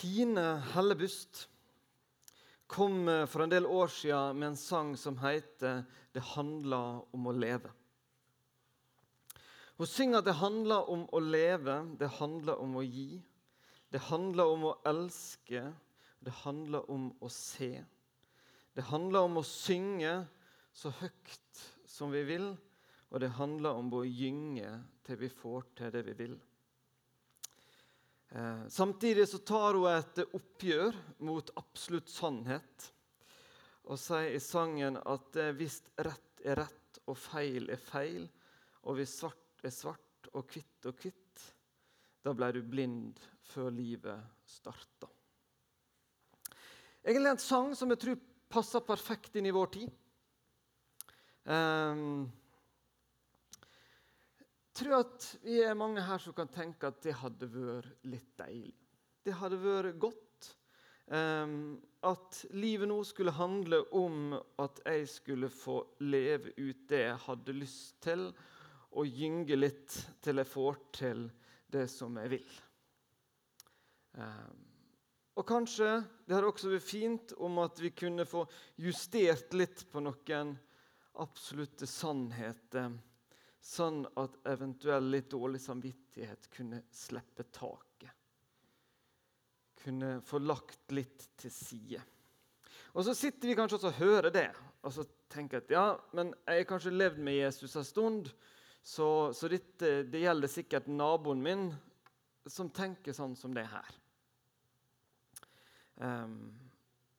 Kine Hellebust kom eh, for en del år siden med en sang som heter 'Det handler om å leve'. Hun synger at det handler om å leve, det handler om å gi. Det handler om å elske, det handler om å se. Det handler om å synge så høyt som vi vil, og det handler om å gynge til vi får til det vi vil. Eh, samtidig så tar hun et oppgjør mot absolutt sannhet og sier i sangen at hvis rett er rett og feil er feil, og hvis svart er svart og hvitt og hvitt, da ble du blind før livet starta. Egentlig en sang som jeg tror passer perfekt inn i vår tid. Um, tror at vi er mange her som kan tenke at det hadde vært litt deilig. Det hadde vært godt. Um, at livet nå skulle handle om at jeg skulle få leve ut det jeg hadde lyst til, og gynge litt til jeg får til det som jeg vil. Um, og kanskje det hadde også vært fint om at vi kunne få justert litt på noen absolutte sannheter sånn at eventuell litt dårlig samvittighet kunne slippe taket. Kunne få lagt litt til side. Og Så sitter vi kanskje også og hører det og så tenker at ja, men jeg har kanskje levd med Jesus en stund, så, så dette, det gjelder sikkert naboen min som tenker sånn som det her. Um,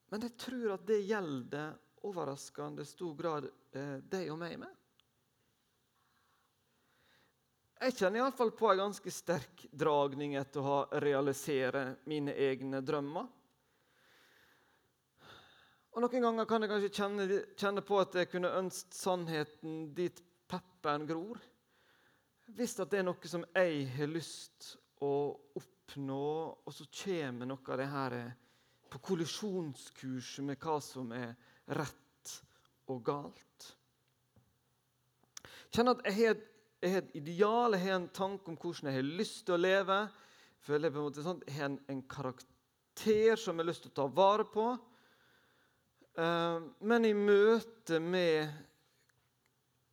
men jeg tror at det gjelder overraskende stor grad eh, deg og meg med. Jeg kjenner iallfall på en ganske sterk dragning etter å realisere mine egne drømmer. Og Noen ganger kan jeg kanskje kjenne, kjenne på at jeg kunne ønsket sannheten dit pepperen gror. Hvis det er noe som jeg har lyst å oppnå, og så kommer noe av det her på kollisjonskurset med hva som er rett og galt. Kjenner at jeg har jeg har et ideal, jeg har en tanke om hvordan jeg har lyst til å leve. Føler jeg på en måte sånn, Jeg har en, en karakter som jeg har lyst til å ta vare på. Uh, men i møte med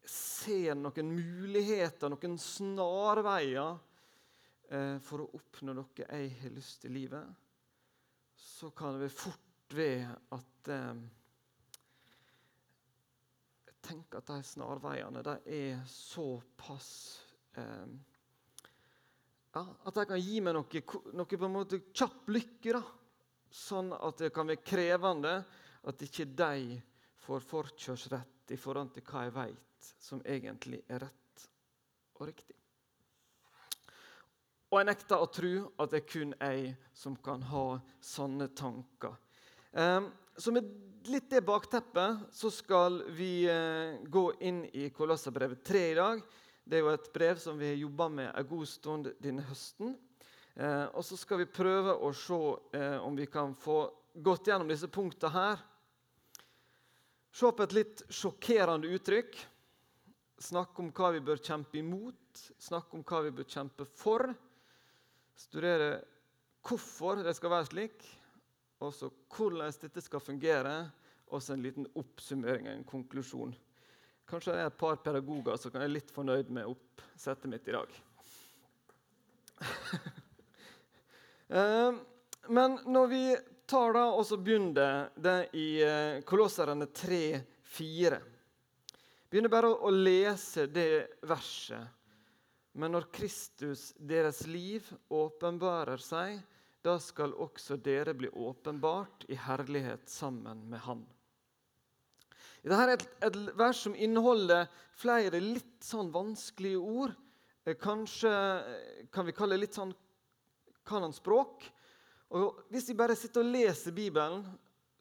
ser noen muligheter, noen snarveier uh, for å oppnå noe jeg har lyst til i livet, så kan det være fort ved at uh, tenker at de snarveiene de er såpass eh, ja, At de kan gi meg noe, noe på en måte kjapp lykke. da, Sånn at det kan være krevende at ikke de får forkjørsrett i forhold til hva jeg vet som egentlig er rett og riktig. Og jeg nekter å tro at det er kun jeg som kan ha sånne tanker. Um, så med litt det bakteppet så skal vi eh, gå inn i Kolosserbrevet 3 i dag. Det er jo et brev som vi har jobba med en god stund denne høsten. Eh, og så skal vi prøve å se eh, om vi kan få gått gjennom disse punktene her. Se på et litt sjokkerende uttrykk. Snakke om hva vi bør kjempe imot, snakke om hva vi bør kjempe for. Studere hvorfor det skal være slik, og så hvordan dette skal fungere, og en liten oppsummering, en konklusjon. Kanskje det er et par pedagoger som kan være litt fornøyd med oppsettet mitt i dag. Eh, men når vi tar da, og så begynner det i eh, Kolosserne 3-4 Begynner bare å lese det verset. Men når Kristus, deres liv, åpenbarer seg, da skal også dere bli åpenbart i herlighet sammen med Han. Dette er et, et vers som inneholder flere litt sånn vanskelige ord. Eh, kanskje eh, kan vi kalle det litt sånn kanonspråk. Og Hvis vi bare sitter og leser Bibelen,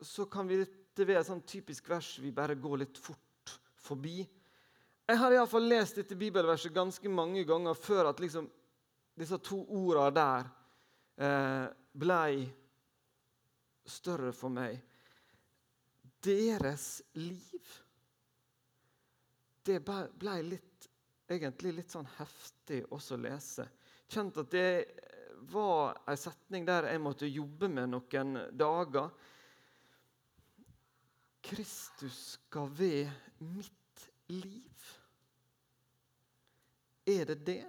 så kan vi det være et sånn typisk vers vi bare går litt fort forbi. Jeg har iallfall lest dette bibelverset ganske mange ganger før at liksom, disse to ordene der blei større for meg deres liv. Det ble litt, egentlig litt sånn heftig også å lese. Kjent at det var en setning der jeg måtte jobbe med noen dager. Kristus skal ved mitt liv. Er det det?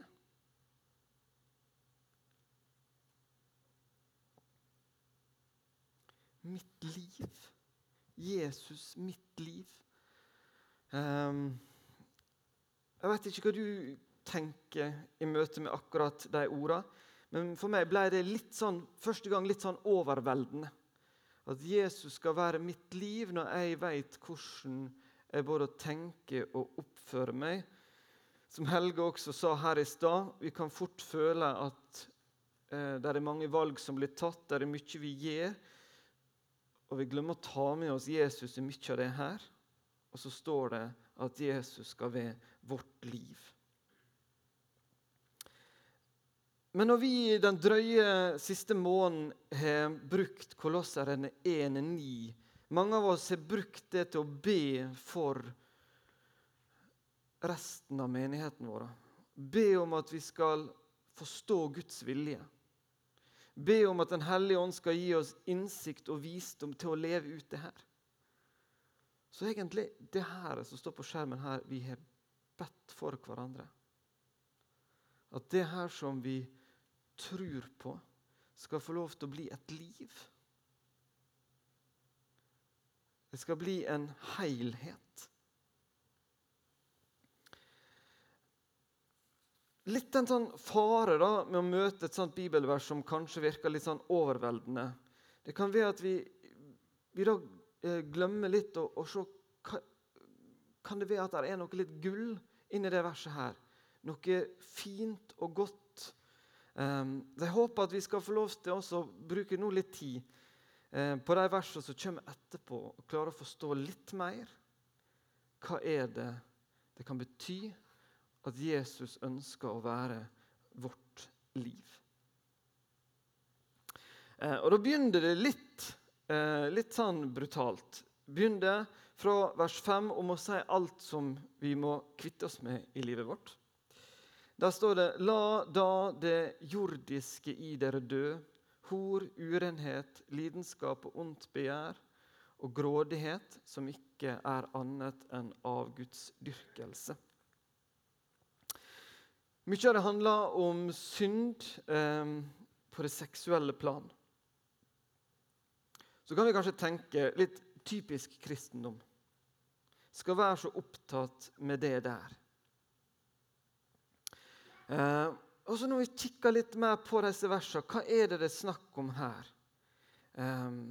Mitt liv. Jesus, mitt liv. Um, jeg vet ikke hva du tenker i møte med akkurat de ordene. Men for meg ble det litt sånn, første gang litt sånn overveldende. At Jesus skal være mitt liv når jeg vet hvordan jeg både tenker og oppfører meg. Som Helge også sa her i stad, vi kan fort føle at eh, det er mange valg som blir tatt, det er mye vi gjør. Og vi glemmer å ta med oss Jesus i mye av det her. Og så står det at Jesus skal være vårt liv. Men når vi den drøye siste måneden har brukt Kolosserne 1.9 Mange av oss har brukt det til å be for resten av menigheten vår. Be om at vi skal forstå Guds vilje. Be om at Den hellige ånd skal gi oss innsikt og visdom til å leve ut det her. Så egentlig det her som står på skjermen her, vi har bedt for hverandre. At det her som vi tror på, skal få lov til å bli et liv. Det skal bli en helhet. Litt en sånn fare da, med å møte et sånt bibelvers som kanskje virker litt sånn overveldende. Det kan være at vi, vi da eh, glemmer litt å, å se Kan det være at det er noe litt gull inni det verset her? Noe fint og godt. Um, jeg håper at vi skal få lov til å bruke nå litt tid eh, på de versene som kommer etterpå, og klare å forstå litt mer. Hva er det det kan bety at Jesus ønsker å være vårt liv. Eh, og Da begynner det litt, eh, litt sånn brutalt. Begynner fra vers 5 om å si alt som vi må kvitte oss med i livet vårt. Der står det La da det jordiske i dere dø, hor, urenhet, lidenskap og ondt begjær og grådighet, som ikke er annet enn avgudsdyrkelse. Mye av det handler om synd eh, på det seksuelle plan. Så kan vi kanskje tenke litt typisk kristendom. Skal være så opptatt med det der. Eh, og så Når vi kikker litt mer på disse versene, hva er det det er snakk om her? Eh,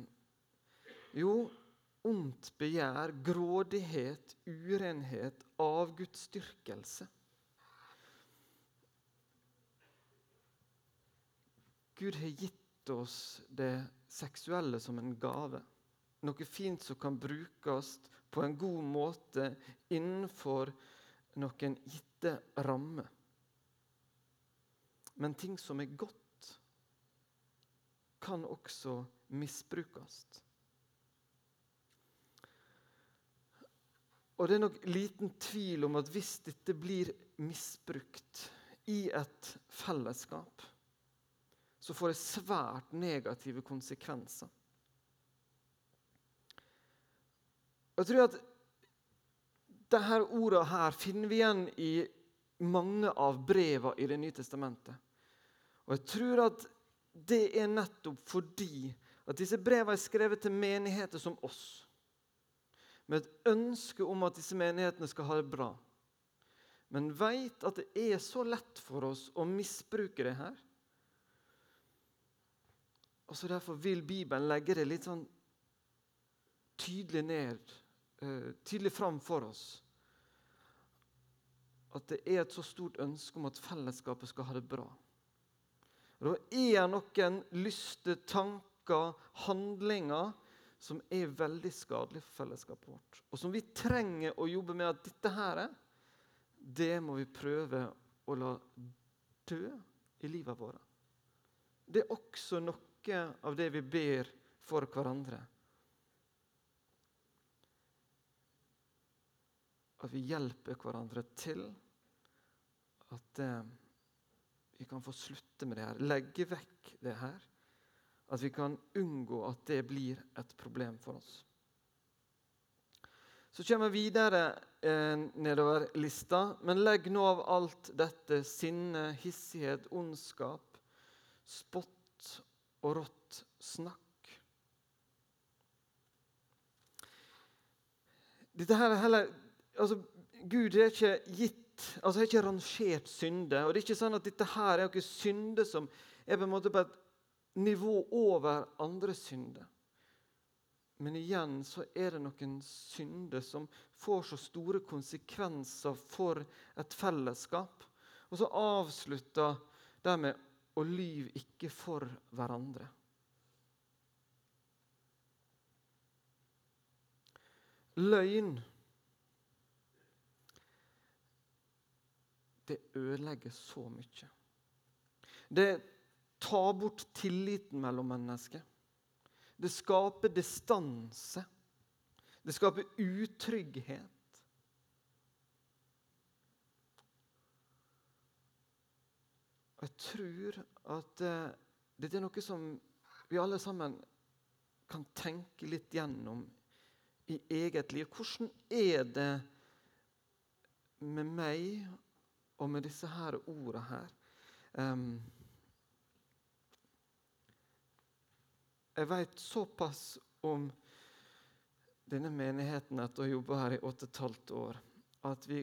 jo, ondt begjær, grådighet, urenhet, avgudsdyrkelse. Gud har gitt oss det seksuelle som en gave. Noe fint som kan brukes på en god måte innenfor noen gitte rammer. Men ting som er godt, kan også misbrukes. Og det er nok liten tvil om at hvis dette blir misbrukt i et fellesskap, så får det svært negative konsekvenser. Jeg tror at disse ordene her finner vi igjen i mange av brevene i Det nye testamentet. Og jeg tror at det er nettopp fordi at disse brevene er skrevet til menigheter som oss. Med et ønske om at disse menighetene skal ha det bra. Men veit at det er så lett for oss å misbruke det her. Og så Derfor vil Bibelen legge det litt sånn tydelig ned, uh, tydelig fram for oss. At det er et så stort ønske om at fellesskapet skal ha det bra. Da er noen lyster, tanker, handlinger som er veldig skadelige for fellesskapet vårt. Og som vi trenger å jobbe med at dette her, det må vi prøve å la dø i livet vårt. Det er også noe noe av det vi ber for hverandre. At vi hjelper hverandre til at eh, vi kan få slutte med det her, legge vekk det her. At vi kan unngå at det blir et problem for oss. Så kommer vi videre eh, nedover lista. Men legg nå av alt dette sinne, hissighet, ondskap, spott og rått snakk. Dette her er heller altså, Gud har ikke gitt altså har ikke rangert synder. Og det er ikke sånn at dette her er noen synder som er på en måte på et nivå over andre synder. Men igjen så er det noen synder som får så store konsekvenser for et fellesskap. Og så avslutter det med å lyv ikke for hverandre. Løgn det ødelegger så mye. Det tar bort tilliten mellom mennesker. Det skaper distanse. Det skaper utrygghet. Jeg tror at uh, dette er noe som vi alle sammen kan tenke litt gjennom i eget liv. Hvordan er det med meg og med disse her ordene her um, Jeg vet såpass om denne menigheten etter å ha jobba her i åtte og et halvt år, at vi,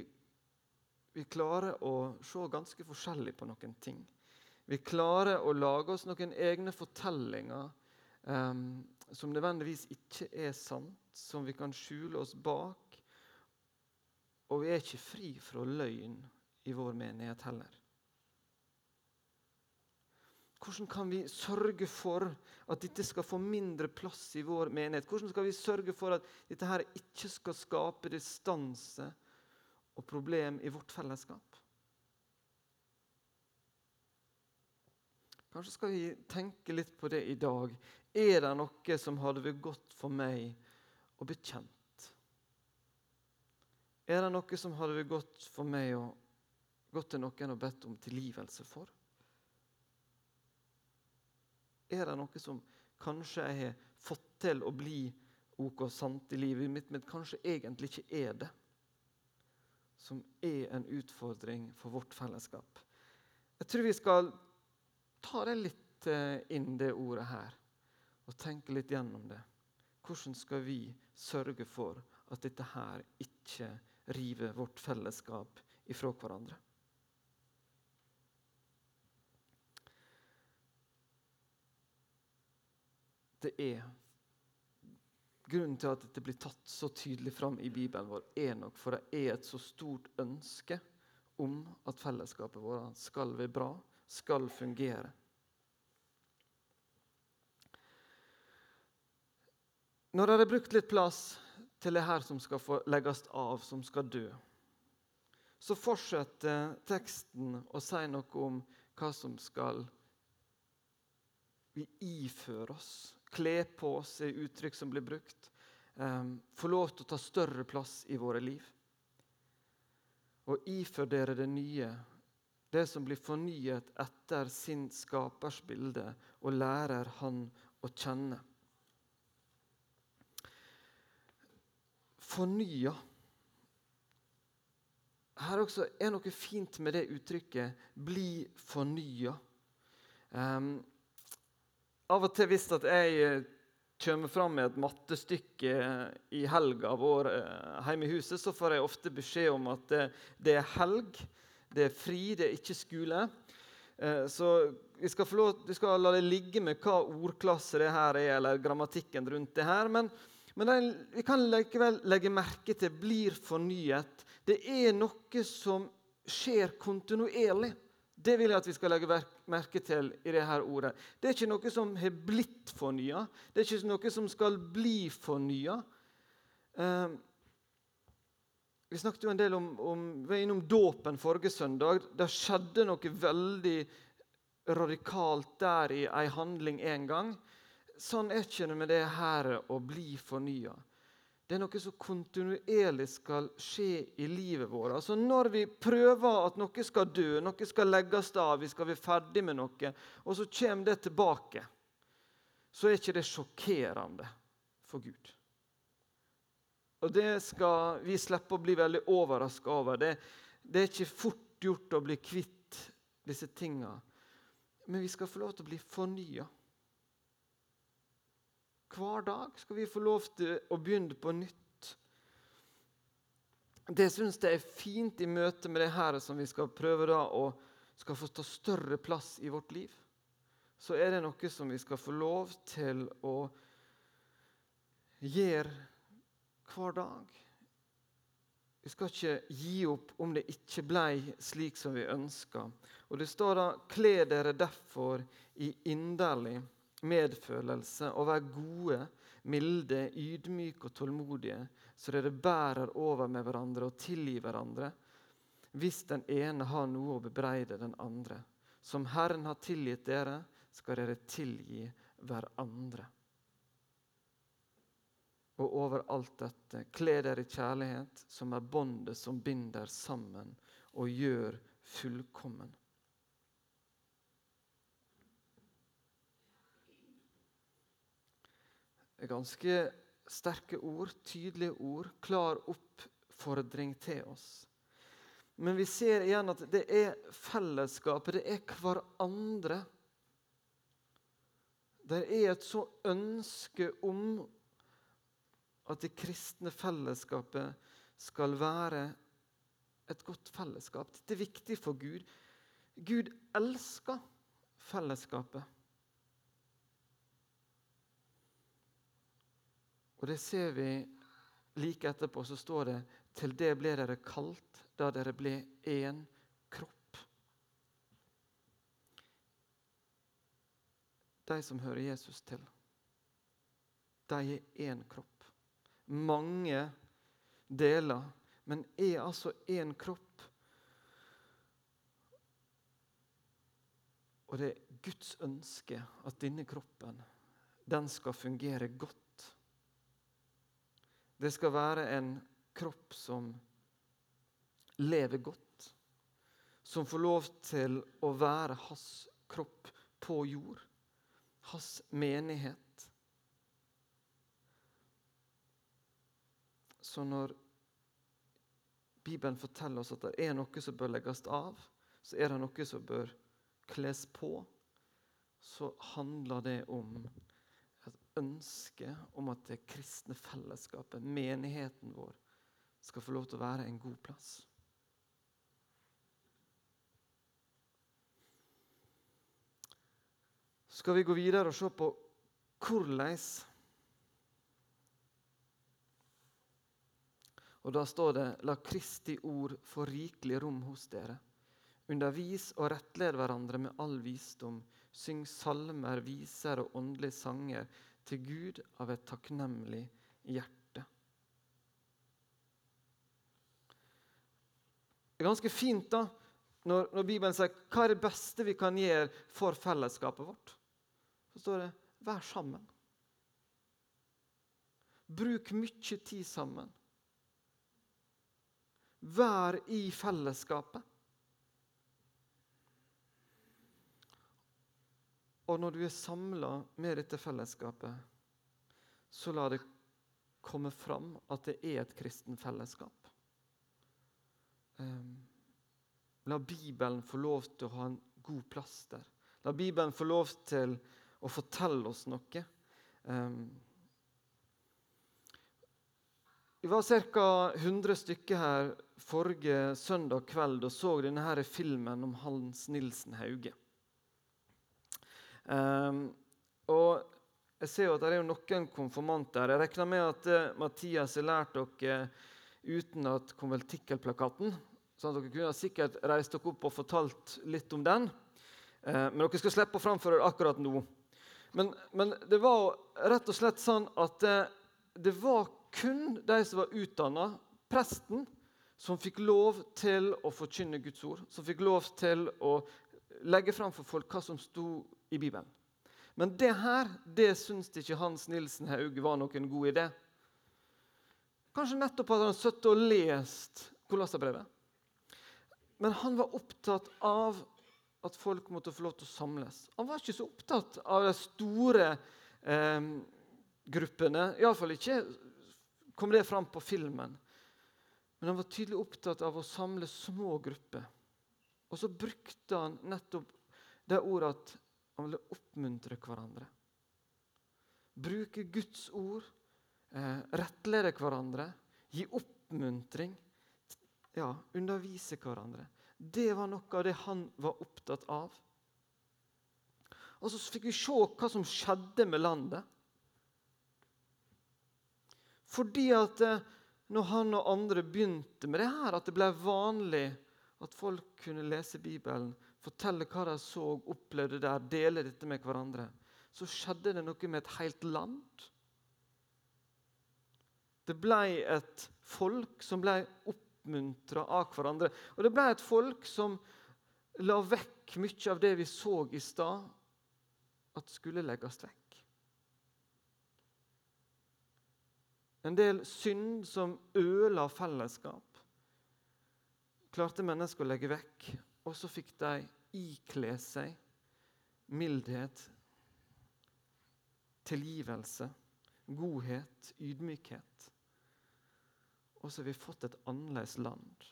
vi klarer å se ganske forskjellig på noen ting. Vi klarer å lage oss noen egne fortellinger um, som nødvendigvis ikke er sant, som vi kan skjule oss bak. Og vi er ikke fri fra løgn i vår menighet heller. Hvordan kan vi sørge for at dette skal få mindre plass i vår menighet? Hvordan skal vi sørge for at dette her ikke skal skape distanse og problem i vårt fellesskap? Kanskje skal vi tenke litt på det i dag. Er det noe som hadde vært godt for meg å bekjent? Er det noe som hadde vært godt for meg å gått til noen og bedt om tilgivelse for? Er det noe som kanskje jeg har fått til å bli ok sant i livet mitt, men kanskje egentlig ikke er det? Som er en utfordring for vårt fellesskap. Jeg tror vi skal ta det litt eh, inn, det ordet her, og tenke litt gjennom det. Hvordan skal vi sørge for at dette her ikke river vårt fellesskap ifra hverandre? det er Grunnen til at dette blir tatt så tydelig fram i Bibelen vår, er nok for det er et så stort ønske om at fellesskapet vårt skal være bra, skal fungere. Når jeg har brukt litt plass til det her som skal få legges av, som skal dø, så fortsetter teksten å si noe om hva som skal vi iføre oss Kle på oss er uttrykk som blir brukt. Um, få lov til å ta større plass i våre liv. Og ifør dere det nye, det som blir fornyet etter sin skapers bilde, og lærer Han å kjenne. Fornya. Her også er noe fint med det uttrykket 'bli fornya'. Um, av og til hvis at jeg eh, kommer fram med et mattestykke eh, i helga vår eh, hjemme i huset, så får jeg ofte beskjed om at det, det er helg, det er fri, det er ikke skole. Så vi skal, lov, vi skal, la det ligge med hva ordklasse det her er, eller grammatikken rundt det her. Men, men den, vi kan likevel legge merke til blir fornyet. Det er noe som skjer kontinuerlig. Det vil jeg at vi skal legge merke til i dette ordet. Det er ikke noe som har blitt fornya. Det er ikke noe som skal bli fornya. Eh, vi snakket jo en del om, om vi var innom dåpen forrige søndag. Det skjedde noe veldig radikalt der i ei handling en gang. Sånn er ikke det med det her å bli fornya. Det er noe som kontinuerlig skal skje i livet vårt. Altså Når vi prøver at noe skal dø, noe skal legges av, vi skal være ferdig med noe, og så kommer det tilbake, så er ikke det sjokkerende for Gud. Og det skal vi slippe å bli veldig overraska over. Det, det, er ikke fort gjort å bli kvitt disse tinga. Men vi skal få lov til å bli fornya. Hver dag skal vi få lov til å begynne på nytt. Det syns jeg er fint i møte med det her som vi skal prøve da å skal få ta større plass i vårt liv. Så er det noe som vi skal få lov til å gjøre hver dag. Vi skal ikke gi opp om det ikke ble slik som vi ønska. Og det står da 'Kle dere derfor i inderlig' medfølelse og vær gode, milde, ydmyke og tålmodige, så dere bærer over med hverandre og tilgir hverandre hvis den ene har noe å bebreide den andre. Som Herren har tilgitt dere, skal dere tilgi hverandre. Og over alt dette, kle dere i kjærlighet, som er båndet som binder sammen og gjør fullkommen. Ganske sterke ord, tydelige ord, klar oppfordring til oss. Men vi ser igjen at det er fellesskapet, det er hverandre. Det er et så ønske om at det kristne fellesskapet skal være et godt fellesskap. Dette er viktig for Gud. Gud elsker fellesskapet. Og det ser vi like etterpå, så står det til det ble dere kalt da dere ble én kropp. De som hører Jesus til, de er én kropp. Mange deler, men er altså én kropp. Og det er Guds ønske at denne kroppen den skal fungere godt det skal være en kropp som lever godt. Som får lov til å være hans kropp på jord. Hans menighet. Så når Bibelen forteller oss at det er noe som bør legges av, så er det noe som bør kles på, så handler det om ønske om at det kristne fellesskapet, menigheten vår, skal få lov til å være en god plass. Skal vi gå videre og se på hvordan Og Da står det 'La Kristi ord få rikelig rom hos dere'. Undervis og rettled hverandre med all visdom. Syng salmer, viser og åndelige sanger til Gud av et takknemlig hjerte. Det er ganske fint da, når, når, Bibelen sier hva er det beste vi kan gjøre for fellesskapet vårt. Så står det 'vær sammen'. Bruk mye tid sammen. Vær i fellesskapet. Og når du er samla med dette fellesskapet, så la det komme fram at det er et kristen fellesskap. Um, la Bibelen få lov til å ha en god plass der. La Bibelen få lov til å fortelle oss noe. Um, vi var ca. 100 stykker her forrige søndag kveld og så denne her filmen om Hans Nilsen Hauge. Um, og jeg ser jo at det er noen konfirmanter. Jeg regner med at uh, Mathias har lært dere uh, utenat konvertikkelplakaten. at dere kunne sikkert reist dere opp og fortalt litt om den. Uh, men dere skal slippe å framføre det akkurat nå. Men, men, det var rett og slett sånn at det var kun de som var utdanna, presten, som fikk lov til å forkynne Guds ord. Som fikk lov til å legge fram for folk hva som sto i Bibelen. Men det her det syns ikke Hans Nilsen Haug var noen god idé. Kanskje nettopp hadde han sittet og lest Kolosserbrevet. Men han var opptatt av at folk måtte få lov til å samles. Han var ikke så opptatt av de store eh, gruppene. Iallfall ikke kom det fram på filmen. Men han var tydelig opptatt av å samle små grupper. Og så brukte han nettopp det ordet at han ville oppmuntre hverandre. Bruke Guds ord, eh, rettlede hverandre, gi oppmuntring. Ja, undervise hverandre. Det var noe av det han var opptatt av. Og så fikk vi se hva som skjedde med landet. Fordi at eh, når han og andre begynte med det her, at det ble vanlig at folk kunne lese Bibelen, fortelle hva de så, og opplevde der, dele dette med hverandre, så skjedde det noe med et helt land. Det ble et folk som ble oppmuntra av hverandre. Og det ble et folk som la vekk mye av det vi så i stad, at skulle legges vekk. En del synd som ødela fellesskap klarte mennesker å legge vekk. Og så fikk de ikle seg mildhet, tilgivelse, godhet, ydmykhet. Og så har vi fått et annerledes land.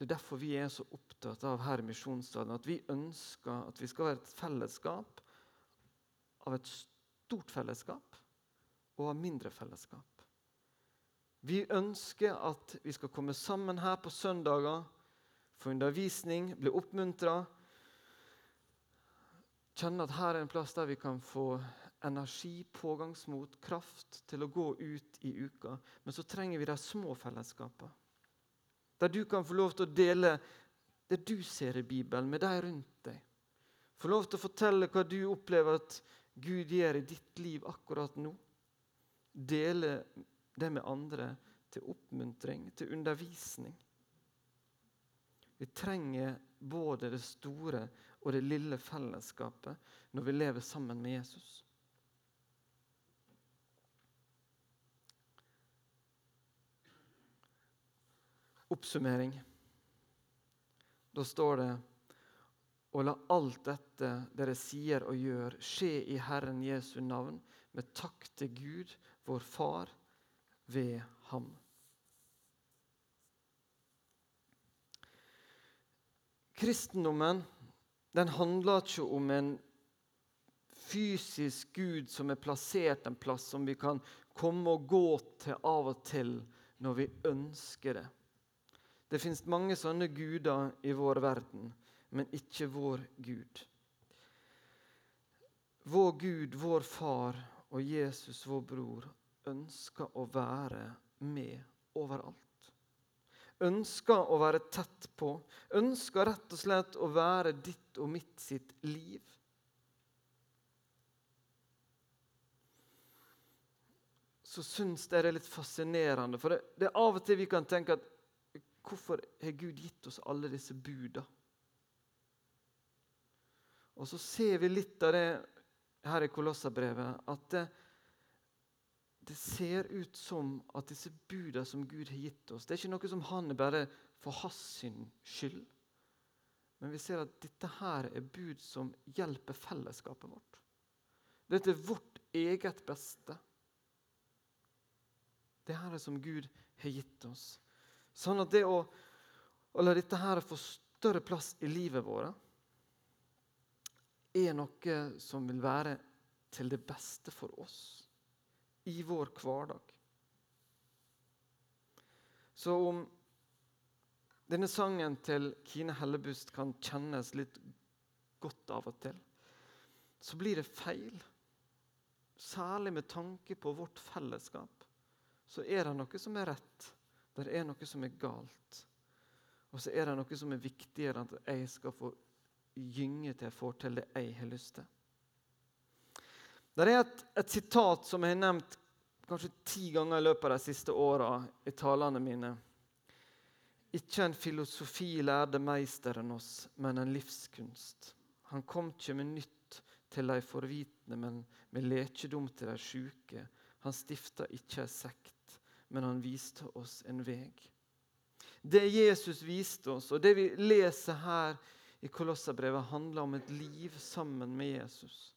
Det er derfor vi er så opptatt av her i Misjonsstaden at vi ønsker at vi skal være et fellesskap av et stort fellesskap og av mindre fellesskap. Vi ønsker at vi skal komme sammen her på søndager, få undervisning, bli oppmuntra. Kjenne at her er en plass der vi kan få energi, pågangsmot, kraft til å gå ut i uka. Men så trenger vi de små fellesskapene. Der du kan få lov til å dele det du ser i Bibelen, med de rundt deg. Få lov til å fortelle hva du opplever at Gud gjør i ditt liv akkurat nå. Dele det med andre til oppmuntring, til undervisning. Vi trenger både det store og det lille fellesskapet når vi lever sammen med Jesus. Oppsummering. Da står det og la alt dette dere sier og gjør, skje i Herren Jesu navn, med takk til Gud, vår Far, ved ham. Kristendommen den handler ikke om en fysisk Gud som er plassert en plass som vi kan komme og gå til av og til når vi ønsker det. Det fins mange sånne guder i vår verden, men ikke vår Gud. Vår Gud, vår far og Jesus, vår bror, ønsker å være med overalt. Ønsker å være tett på. Ønsker rett og slett å være ditt og mitt sitt liv. Så syns jeg det er litt fascinerende. For det, det er av og til vi kan tenke at hvorfor har Gud gitt oss alle disse buda? Og så ser vi litt av det her i Kolossabrevet, at det, ser ut som at disse budene som Gud har gitt oss, det er ikke noe som han er bare for hans skyld. Men vi ser at dette her er bud som hjelper fellesskapet vårt. Dette er vårt eget beste. Det her er som Gud har gitt oss. Sånn at det å, å la dette her få større plass i livet vårt er noe som vil være til det beste for oss i vår hverdag. Så om denne sangen til Kine Hellebust kan kjennes litt godt av og til, så blir det feil. Særlig med tanke på vårt fellesskap. Så er det noe som er rett. Det er noe som er galt. Og så er det noe som er viktigere enn at jeg skal få gynge til jeg får til det jeg har lyst til. Det er et, et, sitat som jeg har nevnt kanskje ti ganger i løpet av de siste åra i talene mine. Ikke en filosofi lærde meisteren oss, men en livskunst. Han kom ikke med nytt til de forvitne men med lekedom til de sjuke. Han stifta ikke ei sekt, men han viste oss en veg. Det Jesus viste oss, og det vi leser her i Kolossabrevet, handler om et liv sammen med Jesus.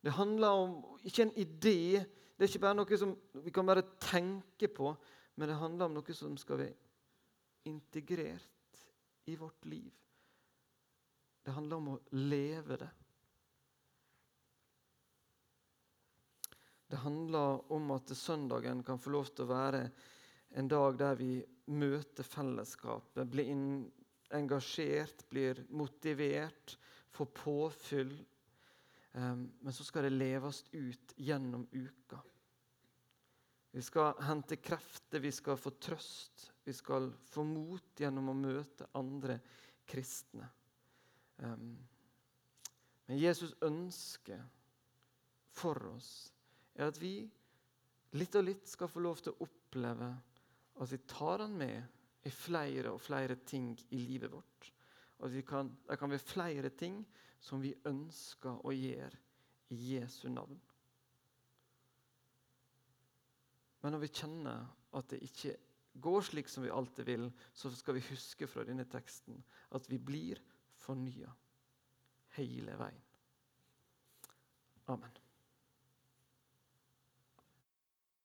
Det handler om ikke en idé, det er ikke bare noe som vi kan bare tenke på, men det handler om noe som skal være integrert i vårt liv. Det handler om å leve det. Det handler om at søndagen kan få lov til å være en dag der vi møter fellesskapet, blir engasjert, blir motivert, får påfyll. Um, men så skal det leves ut gjennom uka. Vi skal hente krefter, vi skal få trøst, vi skal få mot gjennom å møte andre kristne. Um, men Jesus ønsker for oss er at vi litt og litt skal få lov til å oppleve at vi tar han med i flere og flere ting i livet vårt. At vi kan, det kan være flere ting som vi ønsker å gjøre i Jesu navn. Men når vi kjenner at det ikke går slik som vi alltid vil, så skal vi huske fra denne teksten at vi blir fornya hele veien. Amen.